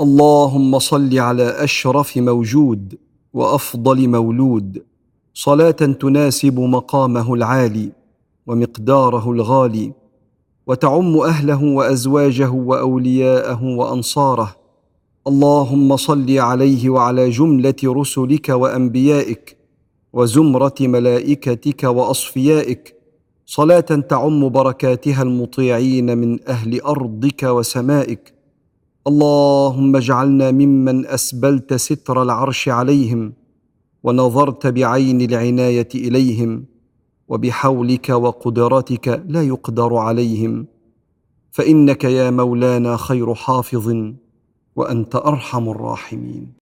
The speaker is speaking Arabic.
اللهم صل على أشرف موجود وأفضل مولود. صلاة تناسب مقامه العالي ومقداره الغالي وتعم أهله وأزواجه وأولياءه وأنصاره. اللهم صل عليه وعلى جملة رسلك وأنبيائك وزمرة ملائكتك وأصفيائك. صلاة تعم بركاتها المطيعين من أهل أرضك وسمائك. اللهم اجعلنا ممن أسبلت ستر العرش عليهم ونظرت بعين العناية إليهم وبحولك وقدرتك لا يقدر عليهم. فإنك يا مولانا خير حافظ وأنت أرحم الراحمين.